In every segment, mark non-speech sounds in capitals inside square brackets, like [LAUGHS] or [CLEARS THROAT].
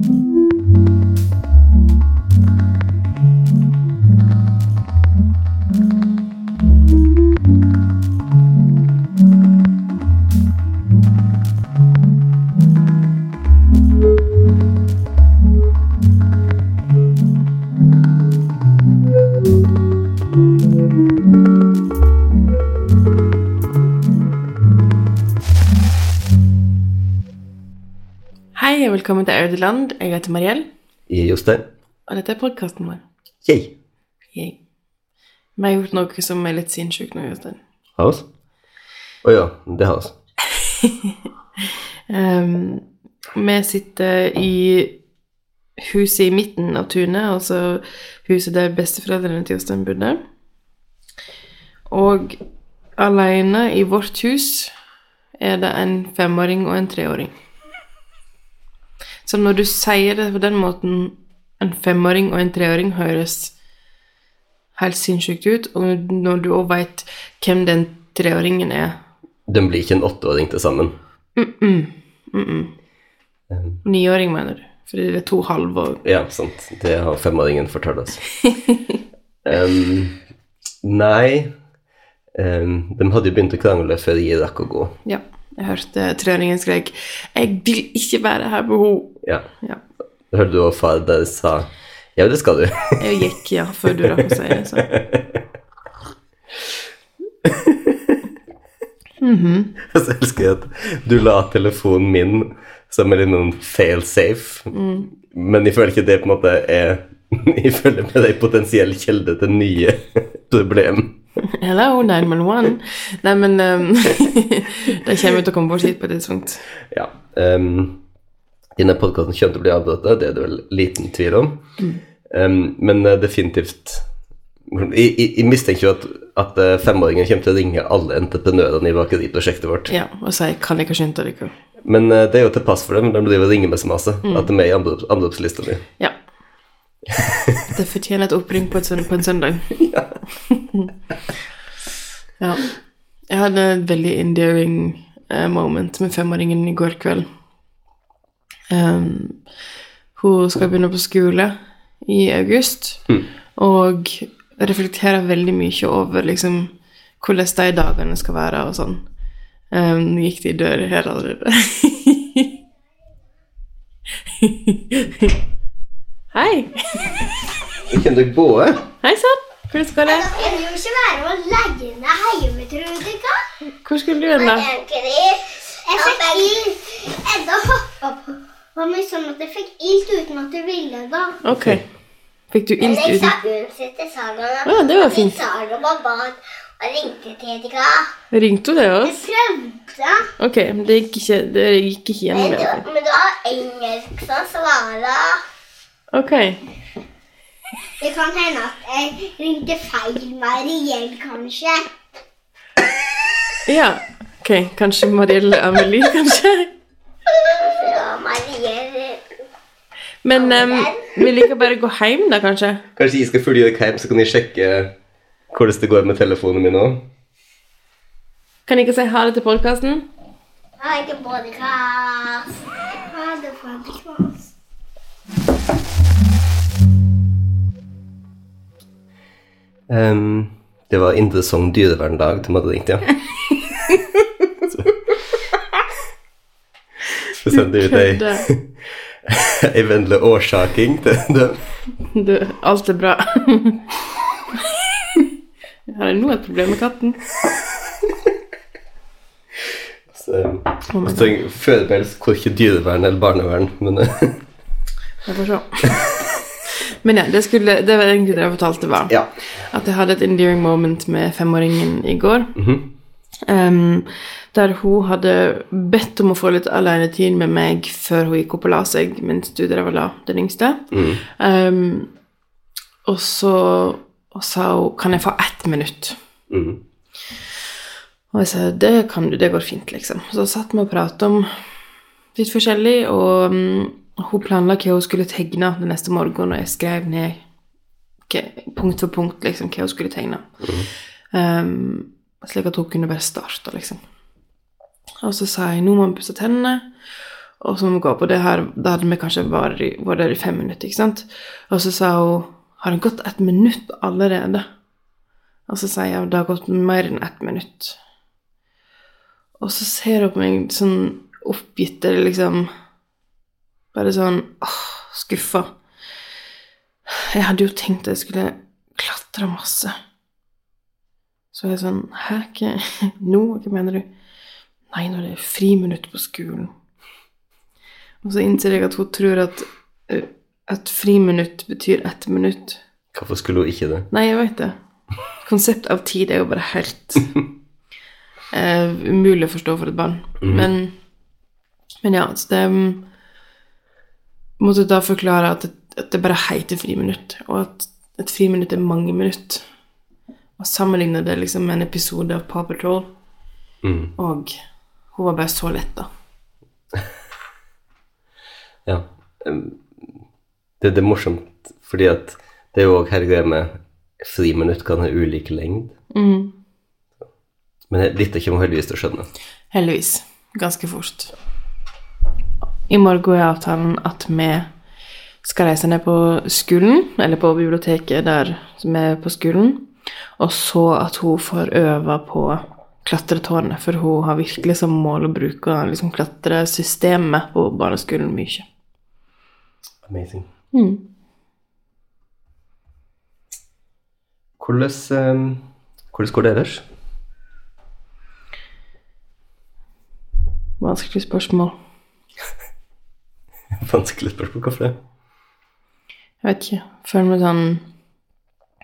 Hei og velkommen til Audeland. Jeg heter Mariell, I Jostein. og dette er podkasten vår. Yay. Yay. Vi har gjort noe som er litt sinnssykt nå, Jostein. Har vi? Å ja, det har vi. um, [LAUGHS] vi sitter i huset i midten av tunet, altså huset der besteforeldrene til Jostein bodde. Og alene i vårt hus er det en femåring og en treåring. Så når du sier det på den måten, en femåring og en treåring høres helt sinnssykt ut, og når du òg veit hvem den treåringen er Den blir ikke en åtteåring til sammen. Mm-mm. Niåring, mener du? Fordi det er to halve og Ja, sant. Det har femåringen fortalt oss. um, nei um, De hadde jo begynt å krangle før jeg rakk å gå. Ja. Jeg hørte treåringen skrek 'Jeg vil ikke være her med henne'. Ja. Ja. Hørte du hva far der sa Ja, det skal du. Jeg gikk, ja, før du rakk å si det. Så. [LAUGHS] Så elsker jeg at du la telefonen min som er litt noen fail safe, men jeg føler ikke det på en måte er [LAUGHS] Jeg føler med deg en potensiell kilde til nye [LAUGHS] problem. Hello, 911. Nei, men [LAUGHS] um, De kommer til å komme bort hit på et tidspunkt. Ja. Um, denne podkasten kommer til å bli avbrutt, det er det vel liten tvil om. Um, men eh, definitivt Jeg, jeg, jeg mistenker jo at, at eh, femåringen kommer til å ringe alle entreprenørene i bakeriprosjektet vårt. Ja, Og si 'Kan dere skynde dere?' Men eh, det er jo til pass for dem, de driver og ringer med så masse at de er med i anrops- anropslista mi. Ja. [LAUGHS] Det fortjener et oppring på, på en søndag. [LAUGHS] [LAUGHS] ja. Jeg hadde et veldig endearing eh, moment med femåringen i går kveld. Um, hun skal begynne på skole i august, og reflekterer veldig mye over liksom hvordan de dagene skal være og sånn. Um, gikk de i dør her allerede. Hei! Kjenner dere både? Hei sann! Hvordan går det? Jeg vil jo ikke være med å legge ned hjemme, tror du ikke? Hvor skulle du hen, da? Jeg fikk ilt. Edda hoppa på meg sånn at jeg fikk ilt uten at jeg ville da. Ok. Fikk du ilt Jeg uten hun sitt til Saga Ja, det var fint. Saga var bad og ringte til Edika. Ringte hun det òg? prøvde. Ok, men det gikk ikke, det gikk ikke gjennom. Men, men det var engelsk som svara. Ok. Det kan hende at jeg ringte feil Mariell, kanskje. Ja. Ok, kanskje Mariell Amelie, [LAUGHS] kanskje? Ja, Mariell Men um, vi liker bare å gå hjem, da, kanskje? Kanskje jeg skal følge dere hjem, så kan jeg sjekke hvordan det går med telefonen min òg. Kan jeg ikke si ha det til podkasten? Ha det, til podcast. Ha det, podcast. Em, det var Indre Sogn dyreverndag de hadde ringt, ja. så så sendte ut ei, ei vennlig årsaking til dem. Du, alt er bra. [LAUGHS] Har jeg nå et problem med katten? Så, Oh så helst korkje dyrevern eller barnevern, men Jeg får se. [LAUGHS] Men ja, det, skulle, det var egentlig det jeg fortalte, var ja. at jeg hadde et endearing moment med femåringen i går. Em, der hun hadde bedt om å få litt alenetid med meg før hun gikk opp og la seg, mens du drev og la den yngste. Em, og så og sa hun Kan jeg få ett minutt? Mhm. Og jeg sa det kan du, det går fint, liksom. Så satt vi og pratet om litt forskjellig, og mm, hun planla hva hun skulle tegne den neste morgenen, og jeg skrev ned punkt for punkt liksom, hva hun skulle tegne. Um, slik at hun kunne bare starte, liksom. Og så sa jeg nå må vi pusse tennene, og så må vi gå på det her Da hadde vi kanskje vært vært der i fem minutter, ikke sant? Og så sa hun Har det gått ett minutt allerede? Og så sier jeg det har gått mer enn ett minutt. Og så ser hun på meg sånn oppgitt, eller liksom Bare sånn åh, skuffa. Jeg hadde jo tenkt at jeg skulle klatre masse. Så jeg er sånn Hæ, hva [LAUGHS] Nå? Hva mener du? Nei, når det er friminutt på skolen. Og så innser jeg at hun tror at eh, et friminutt betyr ett minutt. Hvorfor skulle hun ikke det? Nei, jeg vet det. Konsept av tid er jo bare helt [LAUGHS] eh, umulig å forstå for et barn. Men, men ja, så det um, Måtte da forklare at det, at det bare heter friminutt, og at et friminutt er mange minutt. Og sammenligne det liksom med en episode av Paw Patrol. Mm. Og hun var bare så letta. [LAUGHS] Ja. Det, det er morsomt, fordi at det er jo òg her greia med friminutt kan ha ulik lengd. Mm. Men dette kommer heldigvis til å skjønne. Heldigvis. Ganske fort. I morgen er avtalen at vi skal reise ned på skolen, eller på biblioteket der som er på skolen, og så at hun får øve på klatretårnet, for hun har virkelig som mål å bruke liksom, klatresystemet på barneskolen mye. Amazing. Mm. Hvordan, um, hvordan går det ellers? Vanskelig spørsmål. Vanskelig spørsmål. Hvorfor det? Jeg vet ikke. Føler meg sånn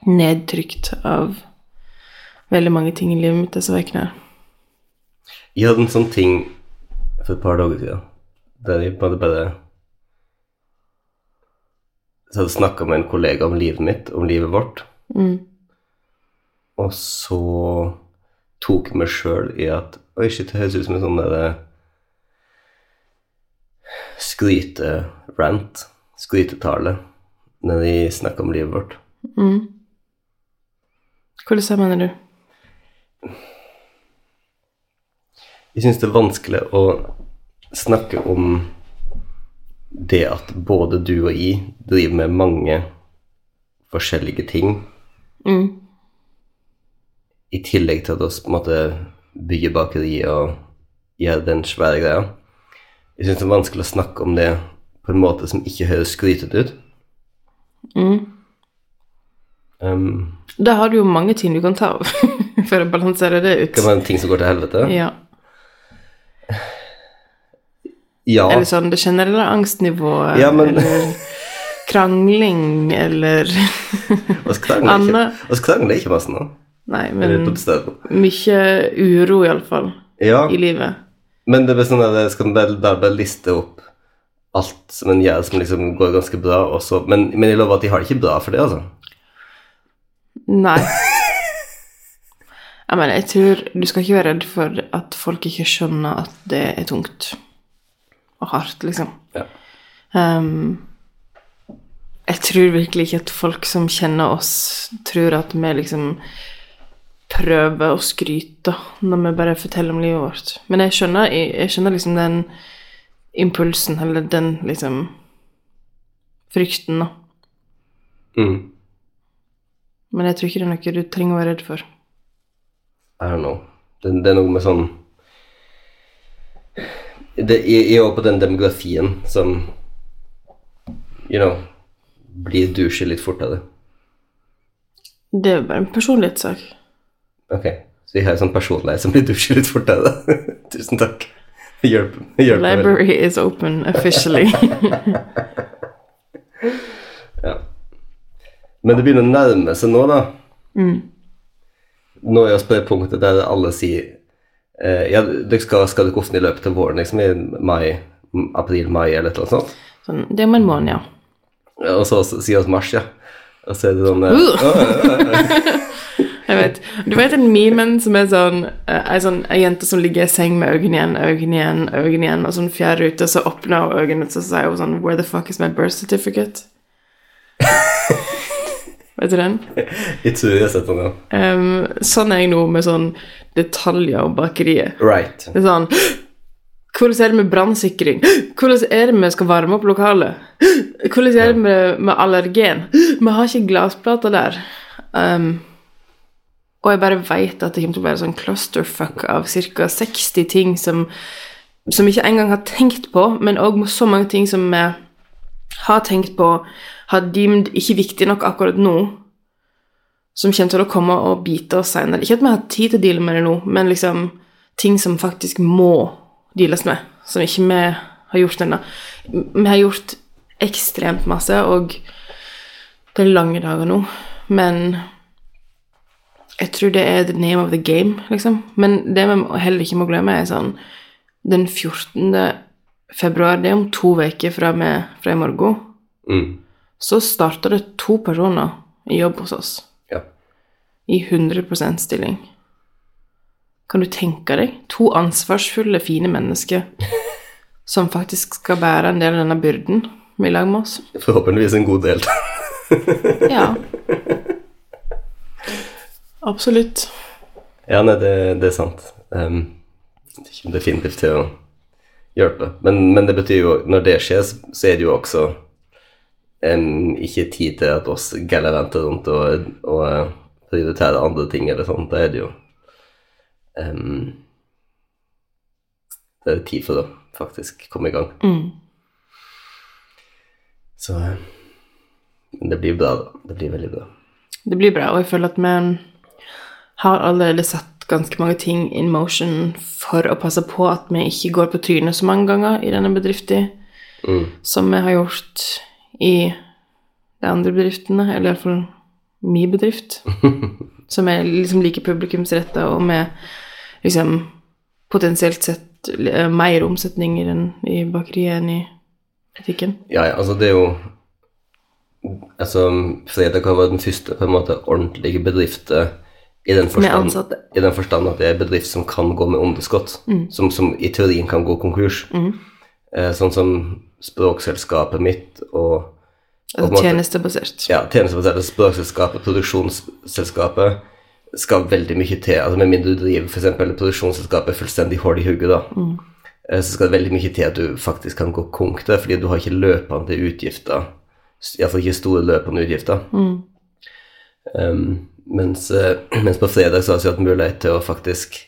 nedtrykt av veldig mange ting i livet mitt disse ukene. Jeg hadde en sånn ting for et par dager siden, der jeg bare bare Så hadde jeg snakka med en kollega om livet mitt, om livet vårt, Mm. og så tok jeg meg sjøl i at Oi, shit, det høres ut som en sånn derre skryterant, skrytetale, når de snakker om livet vårt. Mm. Hvordan mener du? Jeg syns det er vanskelig å snakke om det at både du og jeg driver med mange forskjellige ting, Mm. i tillegg til at vi bygger bakeri og gjør den svære greia. Jeg syns det er vanskelig å snakke om det på en måte som ikke høres skrytete ut. Mm. Um, Da har du jo mange ting du kan ta av [LAUGHS] for å balansere det ut. kan det være ting som går til helvete? Ja. Ja. Eller sånn det generelle angstnivået, Ja, men- eller [LAUGHS] krangling, eller Oss krangler krangler ikke masse nå. Nei, men mye uro, iallfall, Ja, i livet. Men det blir sånn at jeg skal bare, bare liste opp alt som en gjør som liksom går ganske bra, også. men, men jeg lover at de har det ikke bra for det, altså. Nei. [LAUGHS] Jeg mener, jeg tror du skal ikke være redd for at folk ikke skjønner at det er tungt og hardt, liksom. Ja. Um, jeg tror virkelig ikke at folk som kjenner oss, tror at vi liksom prøver å skryte når vi bare forteller om livet vårt. Men jeg skjønner, jeg, jeg skjønner liksom den impulsen, eller den liksom frykten, da. Mm. Men jeg tror ikke det er noe du trenger å være redd for. I don't know. Det, det er noe med sånn det, Jeg jeg også på den demografien som You know blir douche litt fortere. Det er jo bare en personlighetssak. Ok, så vi har en sånn personleie som blir douche litt fortere. Tusen takk. Hjelp. hjelp Library vel. Is open officially. [LAUGHS] Ja. Men det begynner å nærme seg nå, da. Mm. Nå er vi på det punktet der alle sier eh, Ja, dere skal, skal dere ofte i løpet av våren, liksom i mai, april-mai eller et eller annet sånt. Sånn, det er om en måned, ja. Og så så sier vi mars, ja. Og så er det sånn eh, Uh. [LAUGHS] Jeg vet. Du vet den memen som er sånn eh, Ei sånn, jente som ligger i seng med øynene igjen, øynene igjen, øynene igjen, og sånn fjerde ute, og så åpner hun øynene, så sier hun sånn Where the fuck is my birth certificate? [LAUGHS] vet du den? Jeg tror jeg har sett den, ja. Um, sånn er jeg nå med sånn detaljer og bakeriet. Right. Det er sånn [GASPS] Hvordan er det med brannsikring? [GASPS] Hvordan er det med skal varme opp lokalet? [GASPS] Hvordan er det med, med allergen? Vi har ikke glassplater der. Um, og jeg bare vet at det kommer til å være sånn clusterfuck av ca. 60 ting som, som ikke engang har tenkt på, men òg så mange ting som vi har tenkt på, har deemed ikke viktig nok akkurat nå, som kommer til å komme og bite oss senere. Ikke at vi har tid til å deale med det nå, men liksom ting som faktisk må deales med, som ikke vi har gjort ennå. Vi har gjort ekstremt masse, og det er lange dager nå, men jeg tror det er the name of the game, liksom. Men det vi heller ikke må glemme, er sånn Den 14. februar, det er om to uker fra, fra i morgen, Mm. så starter det to personer i jobb hos oss Ja. i 100% stilling. Kan du tenke deg? To ansvarsfulle, fine mennesker [LAUGHS] som faktisk skal bære en del av denne byrden i lag med oss. Forhåpentligvis en god del. Ja. [LAUGHS] Absolutt. Ja, nei, det, det er sant. Um, det kommer definitivt til å hjelpe. Men, men det betyr jo, når det skjer, så er det jo også um, ikke tid til at oss gallaventer rundt og, og uh, prioriterer andre ting eller sånt. Da er det jo um, Det er tid for å faktisk komme i gang. Mm. Så uh, men det blir bra, da. Det blir veldig bra. Det blir bra, og jeg føler at vi har allerede satt ganske mange ting in motion for å passe på at vi ikke går på trynet så mange ganger i denne bedriften Mm. som vi har gjort i de andre bedriftene, eller iallfall min bedrift, [LAUGHS] som er liksom like publikumsretta og med liksom potensielt sett eh, mer omsetning i, den, i bakeriet enn i butikken. Ja, ja, altså det er jo Altså, Fredag har vært den første på en måte ordentlige bedriften i den forstand, i den forstand at det er en bedrift som kan gå med underskudd, som, som i teorien kan gå konkurs. Eh, sånn som språkselskapet mitt og, og Altså tjenestebasert. ja, tjenestebasert språkselskapet, produksjonsselskapet, skal veldig mye til. altså Med mindre du driver f.eks. produksjonsselskapet fullstendig hull i hodet, da, eh, så skal det veldig mye til at du faktisk kan gå konk der, fordi du har ikke løpende utgifter. Iallfall ikke store løpende utgifter. Um, mens, eh, [CLEARS THROAT] mens på fredag så har vi hatt mulighet til å faktisk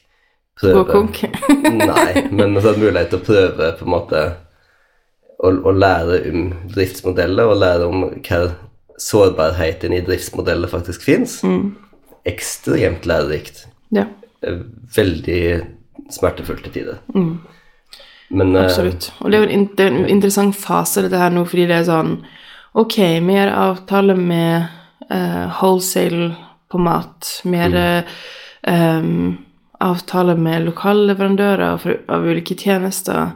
prøve Gå konk. [LAUGHS] Nei, men vi har hatt mulighet til å prøve på en måte å, å lære om driftsmodeller, og lære om hva sårbarheten i driftsmodeller faktisk fins. Ekstremt lærerikt. Ja, Eh, Veldig smertefullt til tider. Men eh, absolutt. Og det er jo en interessant fase, dette her nå, fordi det er sånn Ok, vi gjør avtale med eh, wholesale på mat. Mer gjør eh, avtale med lokale leverandører for, av ulike tjenester.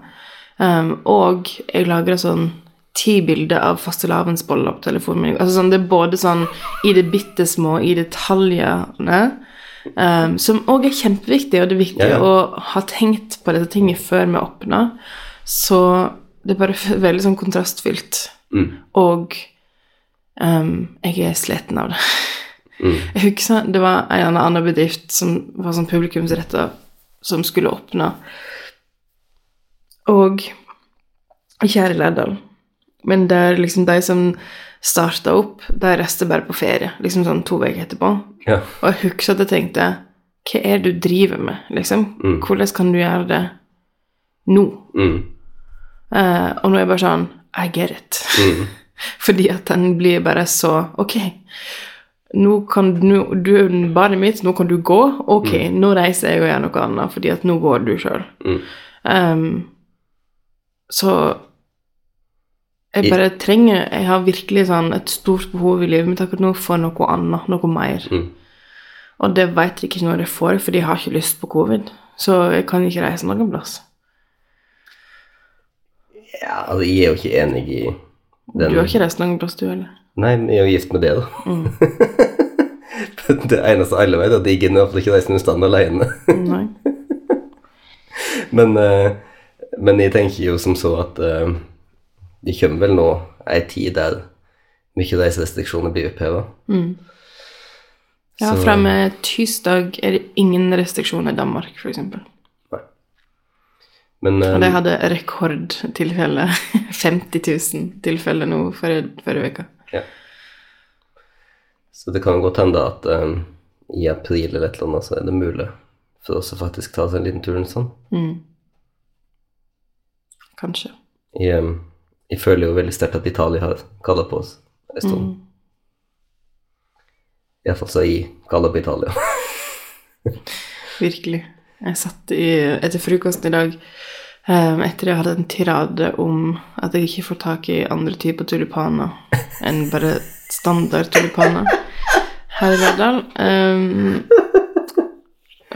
Um, og jeg lager sånn ti bilder av fastelavnsboller på telefonen min. Altså sånn, det er både sånn i det bitte små, i detaljene, um, som òg er kjempeviktig, og det er viktig Ja, ja. å ha tenkt på disse tingene før vi åpner. Så det er bare [LAUGHS] veldig sånn kontrastfylt. Og um, jeg er sliten av det. [LAUGHS] Jeg husker det var en annen bedrift som var sånn publikumsretta, som skulle åpne. Og ikke her i Lærdal, men der liksom de som starta opp, de reiste bare på ferie, liksom sånn to uker etterpå. ja. Og jeg husker at jeg tenkte Hva er det du driver med, liksom? Hvordan kan du gjøre det nå? Mm. Uh, og nå er jeg bare sånn I get it. [LAUGHS] Fordi at den blir bare så Ok, nå kan du, du er barnet mitt, nå kan du gå. Ok, nå reiser jeg og gjør noe annet, fordi at nå går du sjøl. så jeg bare trenger Jeg har virkelig sånn et stort behov i livet mitt akkurat nå for noe annet, noe mer. Og det vet jeg ikke når jeg får, fordi jeg har ikke lyst på covid. Så jeg kan ikke reise noen plass. ja, altså jeg er jo ikke enig i den Du har ikke reist noen plass, du heller? Nei, jeg er jo gift med det, da. [LAUGHS] det eneste alle vet, er at jeg gidder iallfall ikke reise noe sted alene. [LAUGHS] Men, eh, men jeg tenker jo som så at eh, det kommer vel nå ei tid der mye reiserestriksjoner blir oppheva. Ja, Så- fra og med tirsdag er det ingen restriksjoner i Danmark, f.eks. Men Og de eh, hadde rekordtilfelle. 50 [LAUGHS] 000 tilfeller nå forrige, forrige uke. Så det kan godt hende at um, i april eller et eller annet så er det mulig for oss å faktisk ta oss en liten tur en sånn. Mm. Kanskje. Jeg, eh, jeg føler jo veldig sterkt at Italia har kalla på oss en stund. Mm. Iallfall så jeg kalla på Italia. [LAUGHS] Virkelig. Jeg satt i, etter frokosten i dag etter jeg hadde en tirade om at jeg ikke får tak i andre typer tulipaner enn bare standard tulipaner her i Verdal. Um,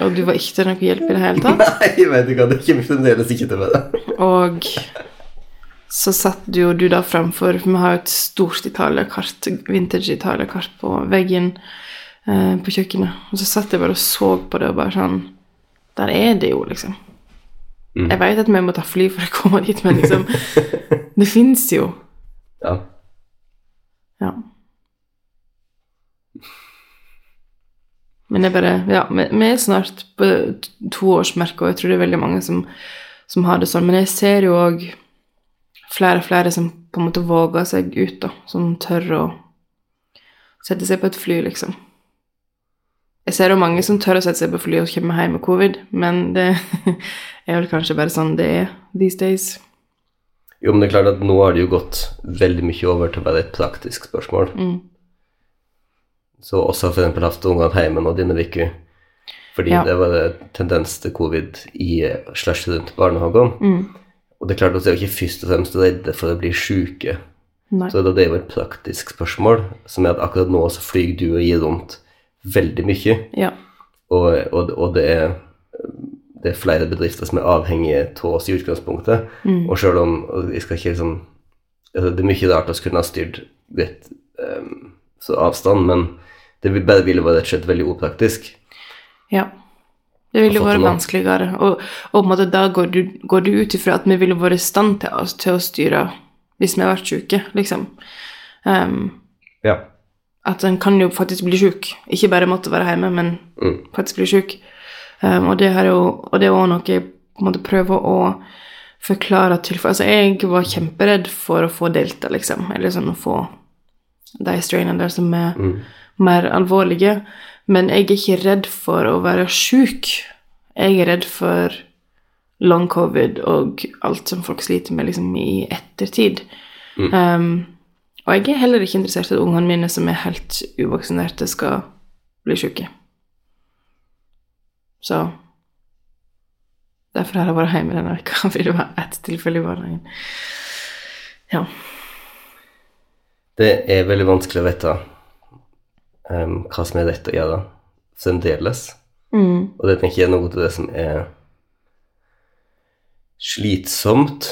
og du var ikke til noe hjelp i det hele tatt. Nei, jeg vet ikke, det kommer fremdeles ikke til være. Og så satt jo du da framfor For vi har jo et stort Italia-kart, vintage Italia-kart på veggen eh, på kjøkkenet. Og så satt jeg bare og så på det og bare sånn Der er det jo, liksom. Mm. Jeg vet at vi må ta fly for å komme dit, men liksom [LAUGHS] Det fins jo. Ja. Ja. Men det er bare Ja, vi er snart på toårsmerket, og jeg tror det er veldig mange som, som har det sånn. Men jeg ser jo òg flere og flere som på en måte våger seg ut, da. Som tør å sette seg på et fly, liksom. Jeg ser jo mange som tør å sette seg på fly og kommer hjem med covid, men det [LAUGHS] er vel kanskje bare sånn det er these days. Jo, men det er klart at nå har det jo gått veldig mye over til å være et praktisk spørsmål. Mm. Så også for eksempel hatt ungene hjemme nå denne uka. Fordi Ja. det var en tendens til covid i slash rundt barnehagene. Mm. Og det er klart at vi er ikke først og fremst redde for å bli. Nei. Så det er jo et praktisk spørsmål, som er at akkurat nå så flyr du og gir rundt veldig mye. Ja. Og, og, og det, er, det er flere bedrifter som er avhengige av oss i utgangspunktet. Og selv om og jeg skal ikke liksom altså Det er mye rart å kunne ha styrt litt um, så avstand, men det vil, bare ville vært rett og slett veldig upraktisk. Ja. Det ville vært vanskeligere. Og, og på en måte da går du, går du ut ifra at vi ville vært i stand til, til å styre hvis vi har vært syke, liksom. Um, Ja. At en kan jo faktisk bli syk. Ikke bare måtte være hjemme, men Mm. faktisk bli syk. Um, og det er jo og det er også noe jeg på en måte prøver å forklare til for Altså, jeg var kjemperedd for å få delta, liksom. Eller sånn å få de strainene der som er mer alvorlige. Men jeg er ikke redd for å være sjuk. Jeg er redd for long covid og alt som folk sliter med liksom, i ettertid. Um, og jeg er heller ikke interessert i at ungene mine som er helt uvaksinerte, skal bli syke. Så Derfor har jeg vært hjemme denne uka, fordi det var ett tilfelle i barnehagen. Ja. Det er veldig vanskelig å vite um, hva som er rett å gjøre fremdeles. Mm. Og det tenker jeg er noe av det som er slitsomt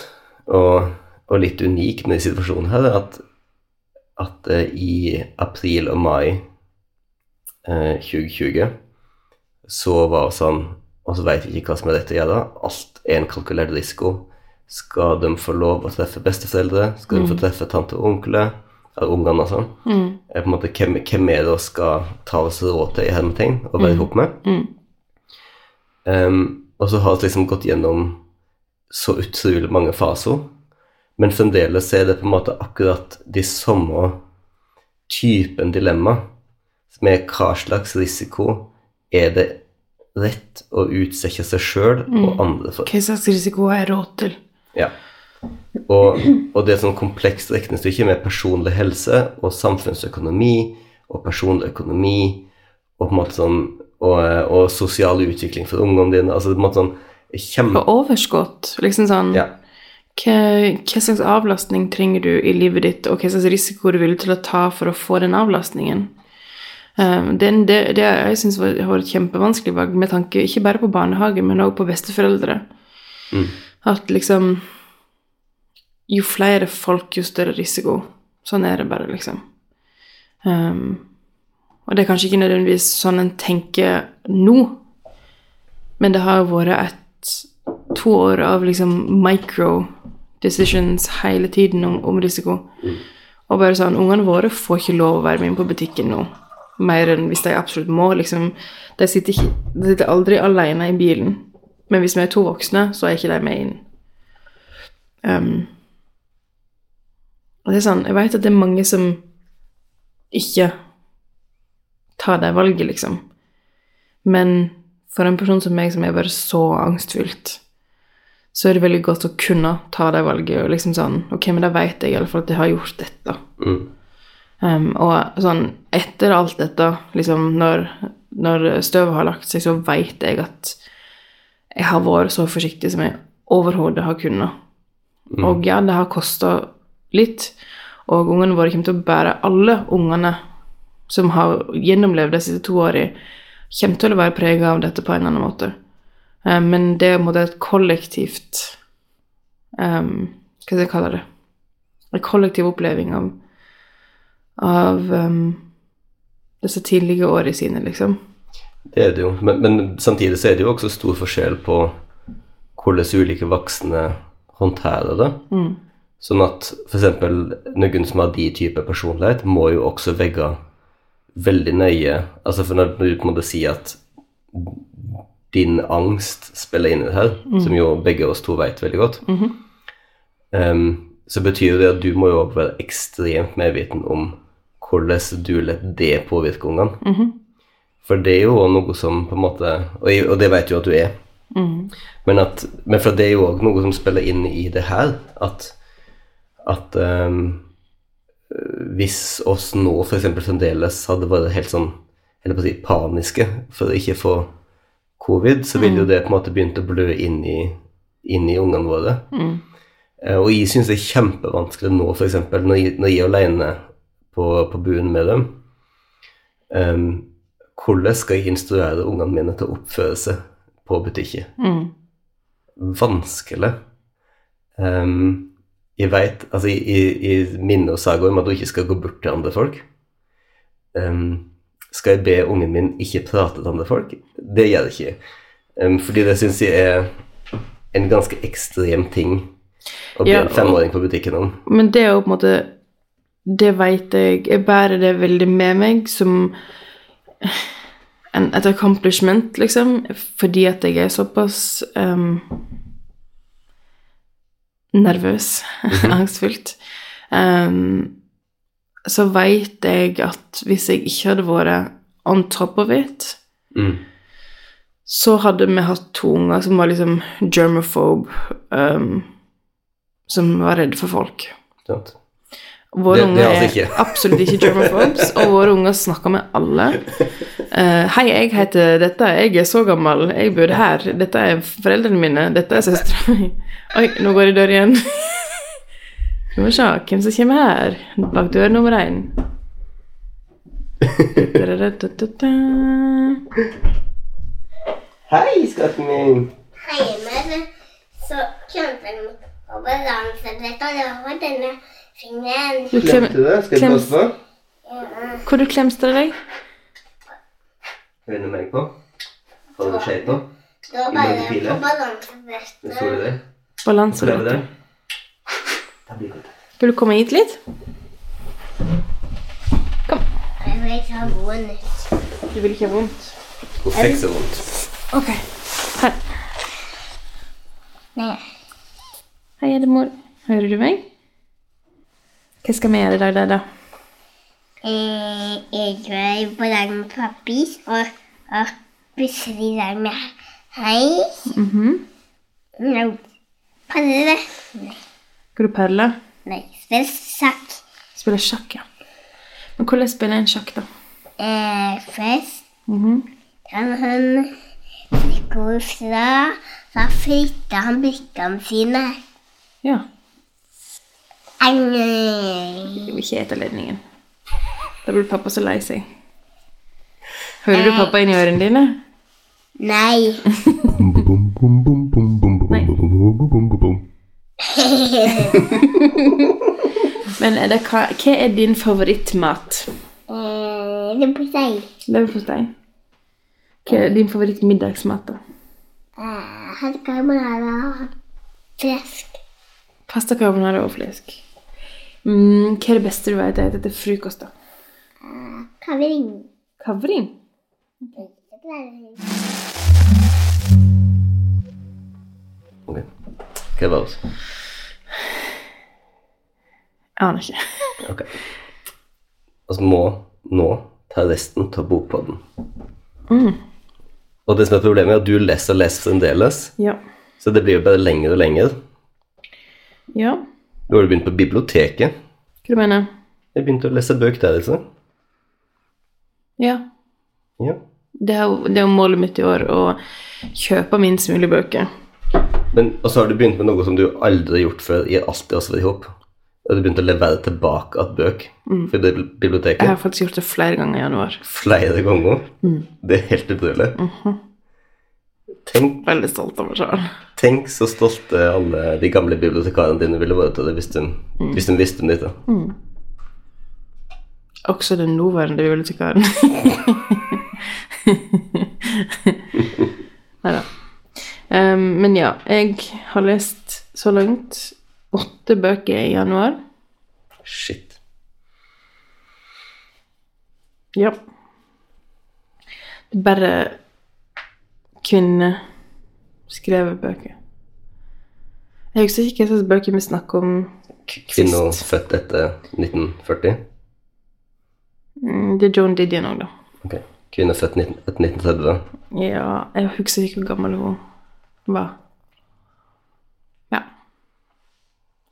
og, og litt unikt med situasjonen her, at, at eh, i april og mai eh, 2020 så var det sånn Og så vet vi ikke hva som er rett å gjøre. Alt er en kalkulert risiko. Skal de få lov å treffe besteforeldre? Skal de få treffe tante og onkler? Eller ungene, og sånn? Mm. På en måte, hvem, hvem er det vi skal ta oss råd til i hermetegn og være ihop med? Um, og så har vi liksom gått gjennom så utrolig mange faser, men fremdeles er det på en måte akkurat de samme typen dilemma, som er hva slags risiko er det rett å utsette seg sjøl og andre for. Hva slags risiko har jeg råd til? Ja. Og, og det er et sånn komplekst regnestykke med personlig helse og samfunnsøkonomi og personlig økonomi og på en måte sånn og, og sosial utvikling for ungene dine. Altså på en måte sånn kjempe... Og overskudd. Liksom sånn Ja. Hva, hva slags avlastning trenger du i livet ditt, og hva slags risiko du vil til å ta for å få den avlastningen? Um, den, det, det jeg syns har vært kjempevanskelig valg, med tanke ikke bare på barnehage, men også på besteforeldre. At liksom Jo flere folk, jo større risiko. Sånn er det bare, liksom. Um, og det er kanskje ikke nødvendigvis sånn en tenker nå, men det har vært et to år av liksom micro decisions hele tiden om, om risiko. Og bare sånn Ungene våre får ikke lov å være med inn på butikken nå. Mer enn hvis de absolutt må. liksom. De sitter, ikke, de sitter aldri alene i bilen. Men hvis vi er to voksne, så er ikke de med inn. Um, Og det er sånn Jeg vet at det er mange som ikke tar det valget, liksom. Men for en person som meg, som er bare så angstfylt, så er det veldig godt å kunne ta det valget og liksom sånn Ok, men da vet jeg i alle fall at jeg har gjort dette. Mm. Um, og sånn etter alt dette, liksom når, når støvet har lagt seg, så vet jeg at jeg har vært så forsiktig som jeg overhodet har kunnet. Og ja, det har kosta litt, og ungene våre kommer til å bære alle ungene som har gjennomlevd de siste to årene, kommer til å være prega av dette på en eller annen måte. Eh, men det er på en måte et kollektivt um, Hva skal jeg kalle det? En kollektiv oppleving av, av um, disse tidlige årene sine, liksom. Det er det jo, men, men samtidig så er det jo også stor forskjell på hvordan ulike voksne håndterer det. Sånn at f.eks. noen som har de type personlighet, må jo også vegge veldig nøye Altså for når du på en måte sier at din angst spiller inn i det her, som jo begge oss to vet veldig godt, em, så betyr jo det at du må jo være ekstremt medviten om hvordan du lar det påvirke ungene. For det er jo noe som på en måte Og, og det vet jo at du er. Men, at, men for det er jo òg noe som spiller inn i det her, at, at um, hvis oss nå f.eks. fremdeles hadde vært helt sånn eller på å si paniske for å ikke få covid, så ville jo det på en måte begynt å blø inn i, inn i ungene våre. Mm. Og jeg syns det er kjempevanskelig nå, f.eks. Når, jeg- når jeg er alene på, på buen med dem. Um, hvordan skal jeg instruere ungene mine til å oppføre seg på butikken? Vanskelig. Um, jeg vet, altså jeg, jeg, minner Saga om at hun ikke skal gå bort til andre folk. Ehm, skal jeg be ungen min ikke prate til andre folk? Det gjør jeg ikke. Um, fordi det syns jeg er en ganske ekstrem ting å be Ja, en femåring på butikken om. Men det er jo på en måte Det vet jeg Jeg bærer det veldig med meg som en, et accomplishment, liksom, fordi at jeg er såpass um, nervøs, [LAUGHS] angstfylt. Um, så vet jeg at hvis jeg ikke hadde vært on top of it, Mm. så hadde vi hatt to unger som var liksom germophobe, um, som var redde for folk. Sant? Våre Det- det unger er altså er ikke. absolutt ikke germophobes, og våre unger snakker med alle. Uh, [LAUGHS] 'Hei, jeg heter dette, jeg er så gammel, jeg bor her, dette er foreldrene mine, dette er søstera mi' Oi, nå går det dør igjen. Skal vi se hvem som kommer her, bak dør nummer én. Hei, skatten min! Hjemme så kjente jeg på balansebrettet, og det var denne fingeren. Du klem, deg? du det? Skal jeg passe på? Ja. Hvor du klemstrer deg? Høyne meg på. Har du skjeit på? Det var bare på Det balansebrettet. Det blir godt. Skal du komme hit litt? Kom. Jeg vil ikke ha vondt. Du vil ikke ha vondt? Hun fikk så vondt. Ok. Her. Nei. Hei, er det mor? Hører du meg? Hva skal vi gjøre i dag, da? da? Eh, Jeg er på lag med pappa og, og plutselig i lag med hei. Mm Nei, padle. Nei. du perle? Nei, spiller sjakk. Spille sjakk, ja. Men hvordan spiller en sjakk, da? Eh, først Mhm. kan han gå fra, Da flytter han brikkene sine. Ja. Jeg vil ikke ete ledningen. Da blir pappa så lei seg. Hører du pappa inni ørene dine? Nei. [LAUGHS] [LAUGHS] [LAUGHS] Men er det, hva, hva er din favorittmat? Eh, det er på seg. Leverpostei. Hva er din favorittmiddagsmat, da? Eh, han carbonara flesk. Pasta carbonara og flesk. Mm, hva er det beste du vet å spise til frokost, da? Kavring. Kavring? Ok. Hva var det? Jeg aner ikke. [LAUGHS] Ok. Altså må nå ta resten av bokpodden. Og det som er problemet, er at du leser og leser fremdeles, Ja. så det blir jo bare lenger og lenger. Ja, Nå har du begynt på biblioteket. hva du mener Jeg begynte å lese bøker der, altså. Ja. Ja. Det er, jo, det er jo målet mitt i år, å kjøpe minst mulig bøker. Men, og så har du begynt med noe som du aldri har gjort før i alt det også vært i håp. Du begynte å levere tilbake at bøk for biblioteket. Jeg har faktisk gjort det flere ganger i januar. flere ganger. Det er helt utrolig. tenk, Veldig stolt av meg sjøl. tenk så stolte alle de gamle bibliotekarene dine ville vært av det hvis de, hvis de visste om dette. Også den nåværende bibliotekaren. [LAUGHS] Nei da. Um, men ja, jeg har lest så langt åtte bøker i januar. Shit. Ja. Det er bare kvinneskrevet bøker. Jeg husker ikke hva slags bøker vi snakker om Kvinner født etter 1940. Mm, Det er Joan Didion òg, da. Ok. Kvinner født etter 1930. Ja, jeg husker ikke hvor gammel hun var. Ja.